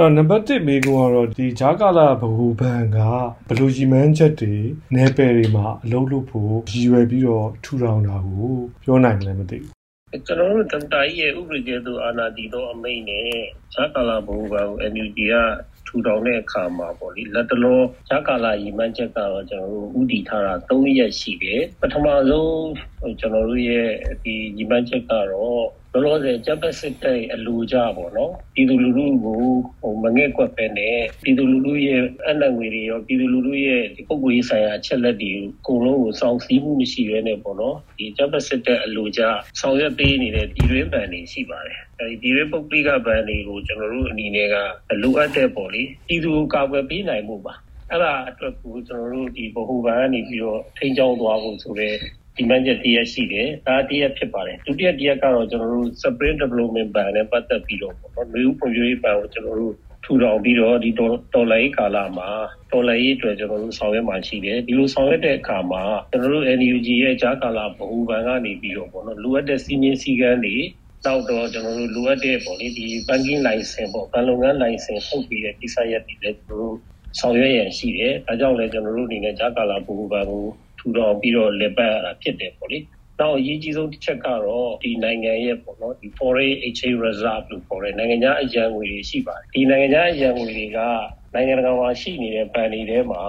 တော့နံပါတ်1မိကုန်းကတော့ဒီဂျာကာလာဘဟုဘန်ကဘလူဂျီမန်ချက်တွေနယ်ပယ်တွေမှာအလုပ်လုပ်ဖို့ရည်ရွယ်ပြီးတော့ထူထောင်တာကိုပြောနိုင်တယ်မသိဘူးကျွန်တော်တို့တမတာကြီးရဲ့ဥပဒေကျသူအာဏာတည်သောအမိန့်နဲ့ဂျာကာလာဘဟုဘန်ကို NUG ကထူထောင်တဲ့အခါမှာပေါ့လေလက်တလောဂျာကာလာရီမန်းချက်ကတော့ကျွန်တော်တို့ဥတီထားတာ3ရက်ရှိတယ်ပထမဆုံးကျွန်တော်တို့ရဲ့ဒီရီမန်းချက်ကတော့ လောလောဆယ်ဂျပန်စစ်တပ်အလူကြပေါ့နော်ပြည်သူလူထုကိုဟိုမငဲ့ကွက်ပဲနဲ့ပြည်သူလူထုရဲ့အနက်ငွေတွေရောပြည်သူလူထုရဲ့ဒီပုဂ္ဂိုလ်ရေးဆိုင်ရာအချက်လက်တွေအကုန်လုံးကိုစောင့်စည်းမှုမရှိဘဲနဲ့ပေါ့နော်ဒီဂျပန်စစ်တပ်အလူကြဆောင်ရွက်ပေးနေတဲ့ပြည်တွင်းဗန်တွေရှိပါတယ်အဲဒီပြည်တွင်းပုဂ္ဂလိကဗန်တွေကိုကျွန်တော်တို့အနေနဲ့ကလိုအပ်တဲ့ပေါ့လေပြည်သူကိုကာကွယ်ပေးနိုင်မှုပါအဲ့ဒါအတွက်ကိုကျွန်တော်တို့ဒီဗဟိုဘဏ်ကနေပြီးတော့ထိန်းကျောင်းသွားဖို့ဆိုတဲ့ ဒီမန်ချက်တရက်ရှိတယ်ဒါတရက်ဖြစ်ပါတယ်ဒုတိယတရက်ကတော့ကျွန်တော်တို့ Spring Development Ban နဲ့ပတ်သက်ပြီးတော့ပေါ့နော်လူဖွံ့ဖြိုးရေးဘဏ်ကိုကျွန်တော်တို့ထူထောင်ပြီးတော့ဒီတော်လိုင်းကာလမှာတော်လိုင်းရေးအတွက်ကျွန်တော်တို့ဆောင်ရွက်မှရှိတယ်ဒီလိုဆောင်ရွက်တဲ့အခါမှာကျွန်တော်တို့ NUG ရဲ့ကြားကာလဗဟိုဘဏ်ကနေပြီးတော့ပေါ့နော်လိုအပ်တဲ့စီမင်းစည်းကမ်းတွေနောက်တော့ကျွန်တော်တို့လိုအပ်တဲ့ပေါ့လေဒီ banking license ပေါ့ဘဏ်လုပ်ငန်း license ထုတ်ပြီးတဲ့ကိစ္စရပ်တွေလည်းကျွန်တော်တို့ဆောင်ရွက်ရန်ရှိတယ်ဒါကြောင့်လည်းကျွန်တော်တို့အနေနဲ့ကြားကာလဗဟိုဘဏ်ကို ထူထောင်ပြီးတော့လက်ပတ်ရတာဖြစ်တယ်ပေါ့လေနောက်အရေးကြီးဆုံးတစ်ချက်ကတော့ဒီနိုင်ငံရဲ့ပေါ့နော်ဒီ foreign exchange reserve လို့ခေါ်တဲ့နိုင်ငံခြားအရန်ငွေတွေရှိပါတယ်ဒီနိုင်ငံခြားအရန်ငွေတွေကနိုင်ငံတကာမှာရှိနေတဲ့ဘဏ်တွေထဲမှာ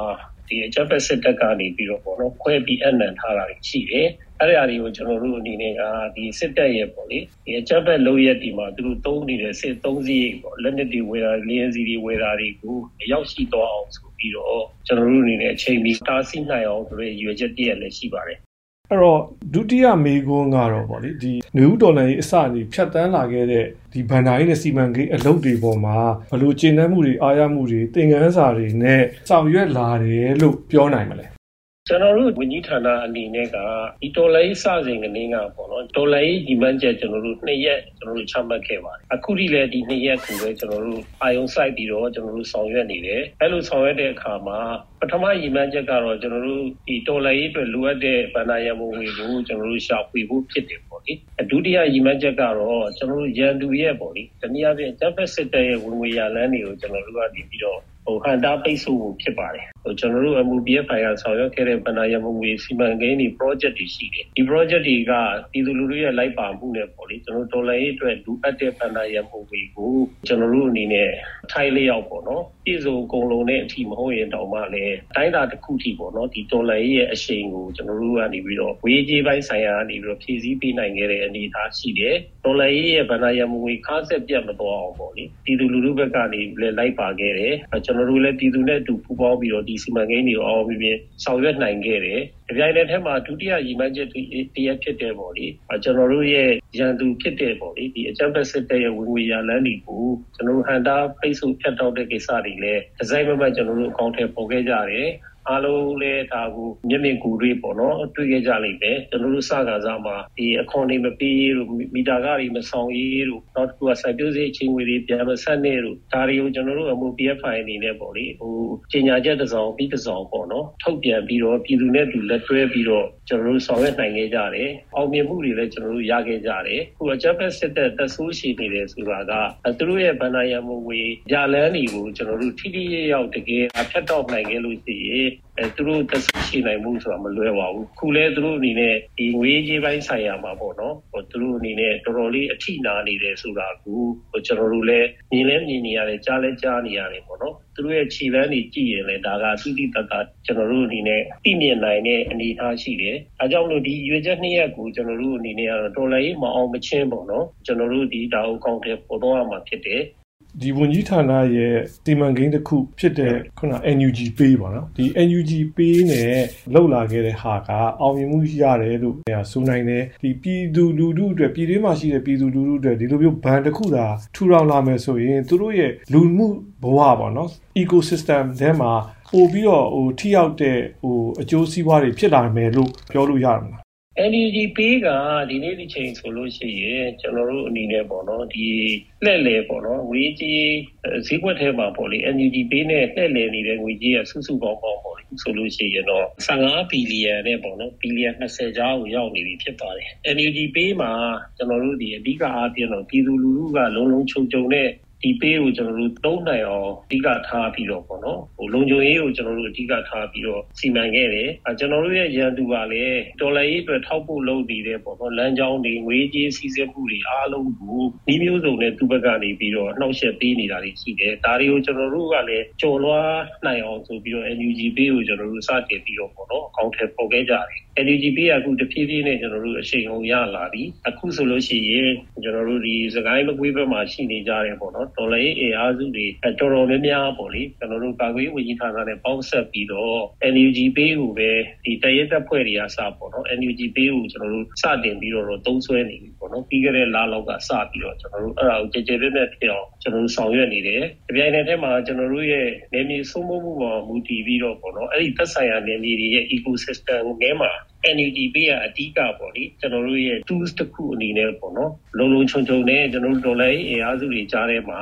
ဒီအချက်ဖက်စစ်တပ်ကနေပြီးတော့ပေါ့နော်ခွဲပြီးအနံထားတာရှိတယ်အဲ့ဒါတွေကိုကျွန်တော်တို့အနေနဲ့ကဒီစစ်တပ်ရဲ့ပေါ့လေဒီအချက်ဖက်လုံးရက်ဒီမှာသူတို့သုံးနေတဲ့စစ်သုံးစီးပေါ့လက်နက်တွေဝယ်တာလင်းစီတွေဝယ်တာတွေကိုရောက်ရှိသွားအောင်ဆို ပြီးတော့ကျွန်တော်တို့အနေနဲ့အချိန်မီတားဆီးနိုင်အောင်ဆိုတဲ့ရွေချက်တည်းလည်းရှိပါတယ်အဲ့တော့ဒုတိယမေကွန်းကတော့ဗောလေဒီနယူးဒေါ်လာရေးအစအနီဖြတ်တန်းလာခဲ့တဲ့ဒီဘန်ဒါရေးနဲ့စီမံကိန်းအလုပ်တွေပေါ်မှာဘလို့ကျင့်နှံမှုတွေအားရမှုတွေသင်ခန်းစာတွေနဲ့ဆောင်ရွက်လာတယ်လို့ပြောနိုင်မလဲ ကျွန်တော်တို့ဝန်ကြီးဌာနအနေနဲ့ကဒီတော်လိုင်းစစဉ်ကနေကပေါ့နော်တော်လိုင်းဒီမန်ချက်ကျွန်တော်တို့နှစ်ရက်ကျွန်တော်တို့ချမှတ်ခဲ့ပါတယ်အခုထိလည်းဒီနှစ်ရက်ကိုပဲကျွန်တော်တို့အာယုံစိုက်ပြီးတော့ကျွန်တော်တို့ဆောင်ရွက်နေတယ်အဲ့လိုဆောင်ရွက်တဲ့အခါမှာပထမရည်မှန်းချက်ကတော့ကျွန်တော်တို့ဒီတော်လိုင်းရေးအတွက်လိုအပ်တဲ့ဗန္ဒာရမုံတွေကိုကျွန်တော်တို့ရှာဖွေဖို့ဖြစ်တယ်ပေါ့လေဒုတိယရည်မှန်းချက်ကတော့ကျွန်တော်တို့ရန်သူရဲ့ပေါ့လေတနည်းအားဖြင့်တပ်ဖက်စစ်တပ်ရဲ့ဝင်ငွေရလန်းတွေကိုကျွန်တော်တို့ကနေပြီးတော့ ဟိုဟန်တာပိတ်ဆို့ဖို့ဖြစ်ပါတယ်ဟိုကျွန်တော်တို့ MOPF ဖိုင်ကဆောင်ရွက်ခဲ့တဲ့ဗန္ဒာရမုံငွေစီမံကိန်းတွေ project တွေရှိတယ်ဒီ project တွေကပြည်သူလူထုရဲ့လိုက်ပါမှုနဲ့ပေါ့လေကျွန်တော်တော်လိုင်းရေးအတွက်လူအပ်တဲ့ဗန္ဒာရမုံငွေကိုကျွန်တော်တို့အနေနဲ့ထိုင်လျောက်ပေါ့နော်ပြည်စုံအကုန်လုံးနဲ့အထီမဟုတ်ရင်တောင်မှလည်းတိုင်းတာတစ်ခုထိပေါ့နော်ဒီတော်လိုင်းရဲ့အရှိန်ကိုကျွန်တော်တို့ကနေပြီးတော့ဝေးကြီးပိုင်းဆိုင်ရာကနေပြီးတော့ဖြည့်ဆည်းပေးနိုင်ခဲ့တဲ့အနေအထားရှိတယ်တော်လိုင်းရဲ့ဗန္ဒာရမငွေခါဆက်ပြတ်မသွားအောင်ပေါ့လေပြည်သူလူထုဘက်ကနေလည်းလိုက်ပါခဲ့တယ်ကျွန်တော်တို့လည်းပြည်သူနဲ့အတူပူးပေါင်းပြီးတော့ဒီစီမံကိန်းတွေကိုအောင်ပြီးပြင်ဆောင်ရွက်နိုင်ခဲ့တယ်ဒီပြိုင်တဲ့ထဲမှာဒုတိယရည်မှန်းချက်တရက်ဖြစ်တဲ့ပေါ့လေကျွန်တော်တို့ရဲ့ရန်သူဖြစ်တဲ့ပေါ့လေဒီအကြမ်းဖက်စစ်တပ်ရဲ့ဝင်ငွေရလန်းတွေကိုကျွန်တော်တို့ဟန်တာပိတ်ဆို့ဖြတ်တောက်တဲ့ကိစ္စတွေလည်းဒီဇိုင်းမမတ်ကျွန်တော်တို့အကောင့်ထဲပေါ်ခဲ့ကြတယ် အားလုံးလည်းဒါကိုမျက်မြင်ကူတွေပေါ့နော်တွေ့ခဲ့ကြလိမ့်မယ်ကျွန်တော်တို့စကားစားမှာဒီအခွန်တွေမပေးလို့မီတာကားတွေမဆောင်ရေးလို့နောက်တစ်ခုကစိုက်ပျိုးစေချင်းငွေတွေပြန်မဆက်နေလို့ဒါတွေကိုကျွန်တော်တို့အမှု PFI အနေနဲ့ပေါ့လေဟိုကြီးညာချက်တစ်စောင်ပြီးတစ်စောင်ပေါ့နော်ထုတ်ပြန်ပြီးတော့ပြည်သူနဲ့တူလက်တွဲပြီးတော့ကျွန်တော်တို့ဆောင်ရွက်နိုင်ခဲ့ကြတယ်အောင်မြင်မှုတွေလည်းကျွန်တော်တို့ရခဲ့ကြတယ်ခုအကြက်ဖက်စစ်တဲ့သက်ဆိုးရှိနေတယ်ဆိုတာကသူတို့ရဲ့ဗန္ဒာယမဝေရလန်းတွေကိုကျွန်တော်တို့ထိထိရောက်တကယ်ဖျက်တော့နိုင်ခဲ့လို့ရှိရင်အဲသူတို့သက်ရှိနိုင်မှုဆိုတာမလွယ်ပါဘူးခုလဲသူတို့အနေနဲ့ဒီငွေကြေးပိုင်းဆိုင်ရာမှာပေါ့နော်ဟိုသူတို့အနေနဲ့တော်တော်လေးအထိနာနေတယ်ဆိုတာကိုဟိုကျွန်တော်တို့လည်းမြင်လဲမြင်နေရတယ်ကြားလဲကြားနေရတယ်ပေါ့နော်သူတို့ရဲ့ခြေလမ်းတွေကြည့်ရင်လည်းဒါကသုတိတတကျွန်တော်တို့အနေနဲ့သိမြင်နိုင်တဲ့အနေအထားရှိတယ်။အဲကြောင့်လို့ဒီရွေချက်နှစ်ရက်ကိုကျွန်တော်တို့အနေနဲ့ကတော့တော်လည်းမအောင်မချင်းပေါ့နော်ကျွန်တော်တို့ဒီဒါကိုကောင်းတယ်ပေါ်တော့မှာဖြစ်တယ် ဒီဝန်ကြီးဌာနရဲ့စီမံကိန်းတစ်ခုဖြစ်တဲ့ခုန NUG Pay ပေါ့နော်ဒီ NUG Pay နဲ့လောက်လာခဲ့တဲ့ဟာကအောင်မြင်မှုရတယ်လို့ဆိုနိုင်တယ်ဒီပြည်သူလူထုအတွက်ပြည်တွင်းမှာရှိတဲ့ပြည်သူလူထုအတွက်ဒီလိုမျိုးဘဏ်တစ်ခုသာထူထောင်လာမယ်ဆိုရင်သူတို့ရဲ့လူမှုဘဝပေါ့နော် ecosystem ထဲမှာပို့ပြီးတော့ဟိုထိရောက်တဲ့ဟိုအကျိုးစီးပွားတွေဖြစ်လာမယ်လို့ပြောလို့ရမှာ NUG ပေးကဒီနေ့ဒီချိန်ဆိုလို့ရှိရင်ကျွန်တော်တို့အနေနဲ့ပေါ့နော်ဒီလှည့်လေပေါ့နော်ငွေကြီးဈေးကွက်ထဲမှာပေါ့လေ NUG ပေးနဲ့လှည့်လေနေတဲ့ငွေကြီးကစုစုပေါင်းပေါင်းပေါ့လေဆိုလို့ရှိရင်တော့15ဘီလီယံနဲ့ပေါ့နော်ဘီလီယံ20ကျော်ကိုရောက်နေပြီဖြစ်ပါတယ် NUG ပေးမှာကျွန်တော်တို့ဒီအဓိကအားဖြင့်တော့ပြည်သူလူထုကလုံးလုံးခြုံခြုံနဲ့ ဒီပေးကိုကျွန်တော်တို့သုံးနိုင်အောင်အဓိကထားပြီးတော့ပေါ့နော်ဟိုလုံခြုံရေးကိုကျွန်တော်တို့အဓိကထားပြီးတော့စီမံခဲ့တယ်အဲကျွန်တော်တို့ရဲ့ရန်သူကလည်းဒေါ်လာရေးအတွက်ထောက်ဖို့လုပ်နေတဲ့ပေါ့နော်လမ်းကြောင်းတွေငွေကြေးစီးဆင်းမှုတွေအားလုံးကိုဒီမျိုးစုံနဲ့သူ့ဘက်ကနေပြီးတော့နှောက်ယှက်ပေးနေတာတွေရှိတယ်ဒါတွေကိုကျွန်တော်တို့ကလည်းကြော်လွှားနိုင်အောင်ဆိုပြီးတော့ NUG ပေးကိုကျွန်တော်တို့စတင်ပြီးတော့ပေါ့နော်အကောင့်ထဲပေါ်ခဲ့ကြတယ် NUG ပေးကအခုတဖြည်းဖြည်းနဲ့ကျွန်တော်တို့အချိန်ကုန်ရလာပြီအခုဆိုလို့ရှိရင်ကျွန်တော်တို့ဒီစကိုင်းမကွေးဘက်မှာရှိနေကြတယ်ပေါ့နော်ဒေါ်လာရေးအင်အားစုတွေတော်တော်များများပေါ့လေကျွန်တော်တို့ကာကွယ်ဝန်ကြီးဌာနနဲ့ပေါင်းဆက်ပြီးတော့ NUG ပေးကိုပဲဒီတရဲတပ်ဖွဲ့တွေကစပေါ့နော် NUG ပေးကိုကျွန်တော်တို့စတင်ပြီးတော့သုံးဆွဲနေပြီပေါ့နော်ပြီးခဲ့တဲ့လလောက်ကစပြီးတော့ကျွန်တော်တို့အဲ့ဒါကိုကြည်ကြဲပြည့်ပြည့်ဖြစ်အောင်ကျွန်တော်တို့ဆောင်ရွက်နေတယ်။ဒီပြိုင်နယ်ထဲမှာကျွန်တော်တို့ရဲ့နေမြေစုံမမှုပေါ်မူတည်ပြီးတော့ပေါ့နော်အဲ့ဒီသက်ဆိုင်ရာနေမြေတွေရဲ့ ecosystem ထဲမှာ NUG ပေးရအဓိကပေါ့လေကျွန်တော်တို့ရဲ့ tools တစ်ခုအနေနဲ့ပေါ့နော်လုံလုံချုံချုံနဲ့ကျွန်တော်တို့ဒေါ်လာအင်အားစုတွေကြားထဲမှာ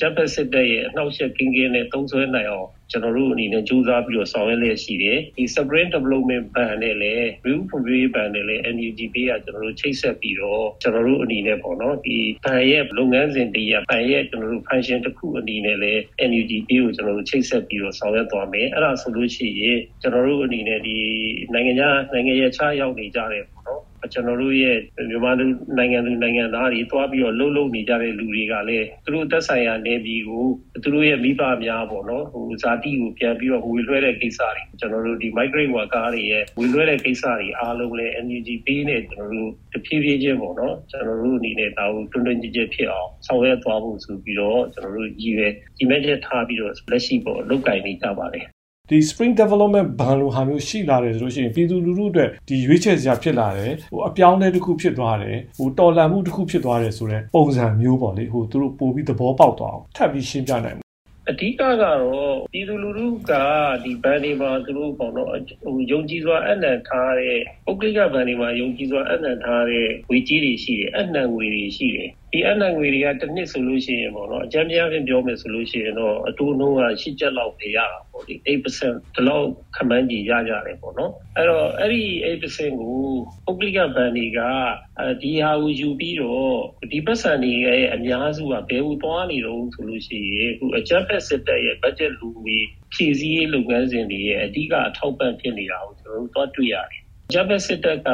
ဂျပန်စစ်တပ်ရဲ့အနှောက်အယှက်ကင်းကင်းနဲ့သုံးဆွဲနိုင်အောင်ကျွန်တော်တို့အနေနဲ့ကြိုးစားပြီးတော့ဆောင်ရွက်လျက်ရှိတယ်ဒီ separate development ban နဲ့လည်း review for review ban နဲ့လည်း NUG ပေးရကျွန်တော်တို့ချိတ်ဆက်ပြီးတော့ကျွန်တော်တို့အနေနဲ့ပေါ့နော်ဒီ ban ရဲ့လုပ်ငန်းစဉ်တည်းရ ban ရဲ့ကျွန်တော်တို့ function တစ်ခုအနေနဲ့လည်း NUG ပေးကိုကျွန်တော်တို့ချိတ်ဆက်ပြီးတော့ဆောင်ရွက်သွားမယ်အဲ့ဒါဆိုလို့ရှိရင်ကျွန်တော်တို့အနေနဲ့ဒီနိုင်ငံခြားနိုင်ငံရဲ့ခြားရောက်နေကြတယ်ပေါ့နော် ကျွန်တော်တို့ရဲ့မြန်မာလူနိုင်ငံလူနိုင်ငံသားတွေတွားပြီးတော့လှုပ်လှုပ်နေကြတဲ့လူတွေကလည်းသူတို့သက်ဆိုင်ရာနေပြည်ကိုသူတို့ရဲ့မိဘများပေါ့နော်ဟိုဇာတိကိုပြန်ပြီးတော့ဝေလွှဲတဲ့ကိစ္စတွေကျွန်တော်တို့ဒီ migrant worker တွေရဲ့ဝေလွှဲတဲ့ကိစ္စတွေအားလုံးလည်း NUG ပေးနေကျွန်တော်တို့တဖြည်းဖြည်းချင်းပေါ့နော်ကျွန်တော်တို့အနေနဲ့ဒါကိုတွန်းတွန်းကြည့်ကြည့်ဖြစ်အောင်ဆောင်ရွက်သွားဖို့ဆိုပြီးတော့ကျွန်တော်တို့ကြီးပဲဒီမဲ့ချက်ထားပြီးတော့လက်ရှိပေါ့လုတ်ကင်နေကြပါတယ် ဒီ spring development ban လိုဟာမျိုးရှိလာတယ်ဆိုလို့ရှိရင်ပြည်သူလူထုအတွက်ဒီရွေးချယ်စရာဖြစ်လာတယ်ဟိုအပြောင်းလဲတစ်ခုဖြစ်သွားတယ်ဟိုတော်လှန်မှုတစ်ခုဖြစ်သွားတယ်ဆိုတော့ပုံစံမျိုးပေါ့လေဟိုသူတို့ပို့ပြီးသဘောပေါက်သွားအောင်ထပ်ပြီးရှင်းပြနိုင်အဓိကကတော့ပြည်သူလူထုကဒီဘန်တွေမှာသူတို့ပေါ့နော်ဟိုယုံကြည်စွာအနံ့ထားတဲ့ပုဂ္ဂလိကဘန်တွေမှာယုံကြည်စွာအနံ့ထားတဲ့ဝေကြီးတွေရှိတယ်အနံ့ငွေတွေရှိတယ် ဒီအနံ့ငွေတွေကတစ်နှစ်ဆိုလို့ရှိရင်ပေါ့နော်အကြမ်းပြားဖြင့်ပြောမယ်ဆိုလို့ရှိရင်တော့အတိုးနှုန်းက၈ကျပ်လောက်ပဲရတာပေါ့ဒီ8%ဒီလောက်ခမန်းကြီးရကြတယ်ပေါ့နော်အဲ့တော့အဲ့ဒီ8%ကိုပုဂ္ဂလိကဘဏ်တွေကဒီဟာကိုယူပြီးတော့ဒီပတ်စံတွေရဲ့အများစုကဘယ်လိုသွားနေတော့ဆိုလို့ရှိရင်အခုအကြမ်းဖက်စစ်တပ်ရဲ့ budget လူတွေဖြည့်ဆည်းရေးလုပ်ငန်းစဉ်တွေရဲ့အဓိကအထောက်ပံ့ဖြစ်နေတာကိုကျွန်တော်တို့သွားတွေ့ရတယ်။ဂျပန်စစ်တပ်က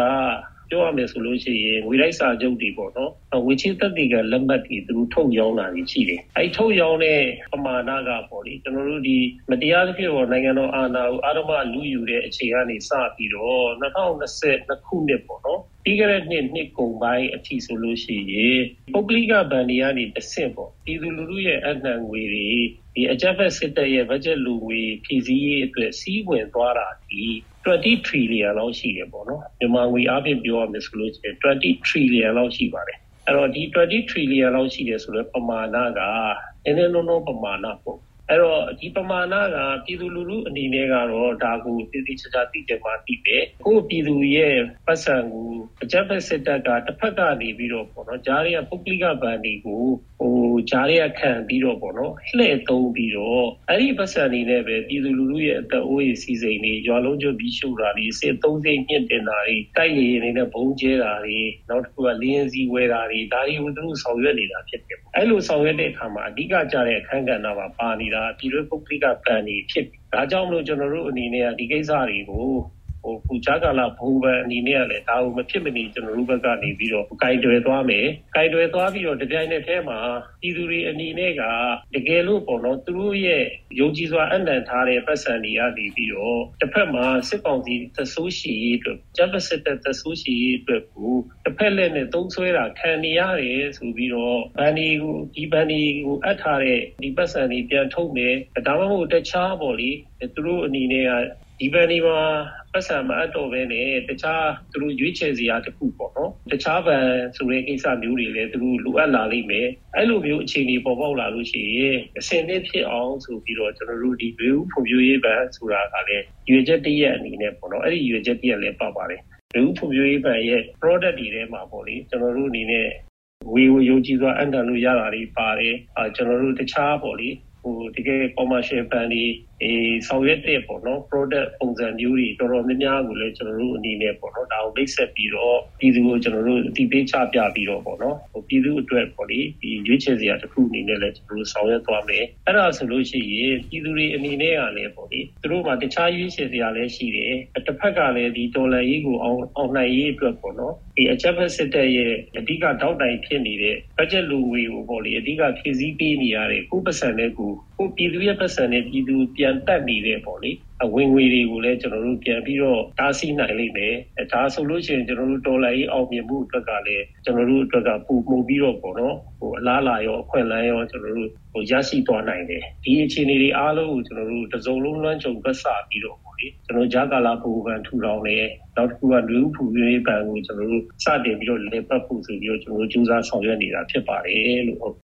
ပြောရမယ်ဆိုလို့ရှိရင်ငွေလိုက်စာချုပ်တွေပေါ့နော်ငွေချေးသက်တည်ကလက်မှတ်တွေသူတို့ထုတ်ရောင်းတာတွေရှိတယ်အဲထုတ်ရောင်းတဲ့ပမာဏကပေါ့လေကျွန်တော်တို့ဒီမတရားသဖြင့်ပေါ့နိုင်ငံတော်အာဏာကိုအာရမလူယူတဲ့အခြေအနေစပြီးတော့2022ခုနှစ်ပေါ့နော်ပြီးခဲ့တဲ့နှစ်နှစ်ကုန်ပိုင်းအထိဆိုလို့ရှိရင်ပုဂ္ဂလိကဗန်တွေကနေတဆင့်ပေါ့ပြည်သူလူထုရဲ့အနှံငွေတွေ ဒီအကြက်ဖက်စစ်တပ်ရဲ့ budget လူငွေဖြည့်ဆည်းရေးအတွက်စီးဝင်သွားတာဒီ20 trillion လောက်ရှိတယ်ပေါ့နော်မြန်မာငွေအားဖြင့်ပြောရမယ်ဆိုလို့ရှိရင်20 trillion လောက်ရှိပါတယ်အဲ့တော့ဒီ20 trillion လောက်ရှိတယ်ဆိုတော့ပမာဏကနည်းနည်းလုံးလုံးပမာဏပေါ့အဲ့တော့ဒီပမာဏကပြည်သူလူထုအနေနဲ့ကတော့ဒါကိုတည်တည်ချာချာသိကြမှာသိပဲကိုပြည်သူရဲ့ပတ်စံကိုအကြမ်းဖက်စစ်တပ်ကတစ်ဖက်ကနေပြီးတော့ပေါ့နော်ဂျားရီကပုဂ္ဂလိကဗန်တွေကိုဟို ဂျားရီကခံပြီးတော့ပေါ့နော်လှည့်သုံးပြီးတော့အဲ့ဒီပတ်စံနေနဲ့ပဲပြည်သူလူထုရဲ့အသက်အိုးရေးစီစိန်တွေရွာလုံးကျွတ်ပြီးရှုတာတွေစစ်သုံးစိတ်ညှင့်တင်တာတွေတိုက်ရည်နေနဲ့ဘုံကျဲတာတွေနောက်တစ်ခုကလင်းစီဝဲတာတွေဒါတွေကိုသူတို့ဆောင်ရွက်နေတာဖြစ်တယ်အဲ့လိုဆောင်ရွက်တဲ့အခါမှာအဓိကကြတဲ့အခန်းကဏ္ဍမှာပါနေတာပြည်တွင်းပုဂ္ဂလိကဗန်တွေဖြစ်ဒါကြောင့်မလို့ကျွန်တော်တို့အနေနဲ့ဒီကိစ္စတွေကို ဟိုပူချာကာလာဘူပန်အနေနဲ့ကလည်းဒါကိုမဖြစ်မနေကျွန်တော်တို့ဘက်ကနေပြီးတော့ဂိုင်တွယ်သွားမယ်ဂိုင်တွယ်သွားပြီးတော့တပြိုင်နက်တည်းမှာပြည်သူတွေအနေနဲ့ကတကယ်လို့ပေါ့နော်သူတို့ရဲ့ယုံကြည်စွာအနံ့ထားတဲ့ပတ်စံတွေကနေပြီးတော့တစ်ဖက်မှာစစ်ကောင်စီသဆိုးရှိရေးအတွက်ဂျပစစ်တပ်သဆိုးရှိရေးအတွက်ကိုတစ်ဖက်လက်နဲ့သုံးဆွဲတာခံနေရတယ်ဆိုပြီးတော့ဘန်ဒီကိုဒီဘန်ဒီကိုအပ်ထားတဲ့ဒီပတ်စံတွေပြန်ထုတ်မယ်ဒါမှမဟုတ်တခြားပေါ့လေသူတို့အနေနဲ့က ဒီဘန်ဒီမှာပတ်စံမအပ်တော့ဘဲနဲ့တခြားသူတို့ရွေးချယ်စရာတခုပေါ့နော်တခြားဘန်ဆိုတဲ့ကိစ္စမျိုးတွေလည်းသူတို့လိုအပ်လာလိမ့်မယ်အဲ့လိုမျိုးအခြေအနေပေါ်ပေါက်လာလို့ရှိရင်အစင်နဲ့ဖြစ်အောင်ဆိုပြီးတော့ကျွန်တော်တို့ဒီ view ဖွံ့ဖြိုးရေးဘန်ဆိုတာကလည်းရွေချက်တရက်အနေနဲ့ပေါ့နော်အဲ့ဒီရွေချက်တရက်လည်းပတ်ပါတယ် view ဖွံ့ဖြိုးရေးဘန်ရဲ့ product တွေထဲမှာပေါ့လေကျွန်တော်တို့အနေနဲ့ဝေဝယုံကြည်စွာအန်တန်လို့ရတာတွေပါတယ်အာကျွန်တော်တို့တခြားပေါ့လေ ဟိုတကယ် commercial ဘဏ်တွေအေးဆောင်ရွက်တဲ့ပေါ့နော် product ပုံစံမျိုးတွေတော်တော်များများကိုလည်းကျွန်တော်တို့အနေနဲ့ပေါ့နော်ဒါကိုမိတ်ဆက်ပြီးတော့ပြည်သူကိုကျွန်တော်တို့အတိပေးချပြပြီးတော့ပေါ့နော်ဟိုပြည်သူအတွက်ပေါ့လေဒီရွေးချယ်စရာတစ်ခုအနေနဲ့လည်းကျွန်တော်တို့ဆောင်ရွက်သွားမယ်အဲ့ဒါဆိုလို့ရှိရင်ပြည်သူတွေအနေနဲ့ကလည်းပေါ့လေသူတို့မှာတခြားရွေးချယ်စရာလည်းရှိတယ်တစ်ဖက်ကလည်းဒီဒေါ်လာရေးကိုအောင်အောင်နိုင်ရေးအတွက်ပေါ့နော်ဒီအချက်ဖက်စစ်တပ်ရဲ့အဓိကတောက်တိုင်ဖြစ်နေတဲ့ budget လူငွေကိုပေါ့လေအဓိကဖြည့်ဆည်းပေးနေရတဲ့ကိုပတ်စံတဲ့ကိုကိုပြည်သူရဲ့ပတ်စံနဲ့ပြည်သူပြန်တက်နေတဲ့ပေါ့လေအဝင်ငွေတွေကိုလည်းကျွန်တော်တို့ပြန်ပြီးတော့တားဆီးနိုင်လိမ့်မယ်အဲဒါဆိုလို့ရှိရင်ကျွန်တော်တို့ဒေါ်လာရေးအောင်မြင်မှုအတွက်ကလည်းကျွန်တော်တို့အတွက်ကပုံမှုပြီးတော့ပေါ့နော်ဟိုအလားလာရောအခွင့်အလမ်းရောကျွန်တော်တို့ဟိုရရှိသွားနိုင်တယ်ဒီအခြေအနေတွေအားလုံးကိုကျွန်တော်တို့တစုံလုံးလွှမ်းခြုံပတ်စပြီးတော့ပေါ့လေကျွန်တော်ဂျာကာလာဘူဗန်ထူထောင်တယ်နောက်တစ်ခုကလူဖူရေးပံကိုကျွန်တော်တို့စတင်ပြီးတော့လေပတ်ဖို့ဆိုပြီးတော့ကျွန်တော်တို့ကြိုးစားဆောင်ရွက်နေတာဖြစ်ပါတယ်လို့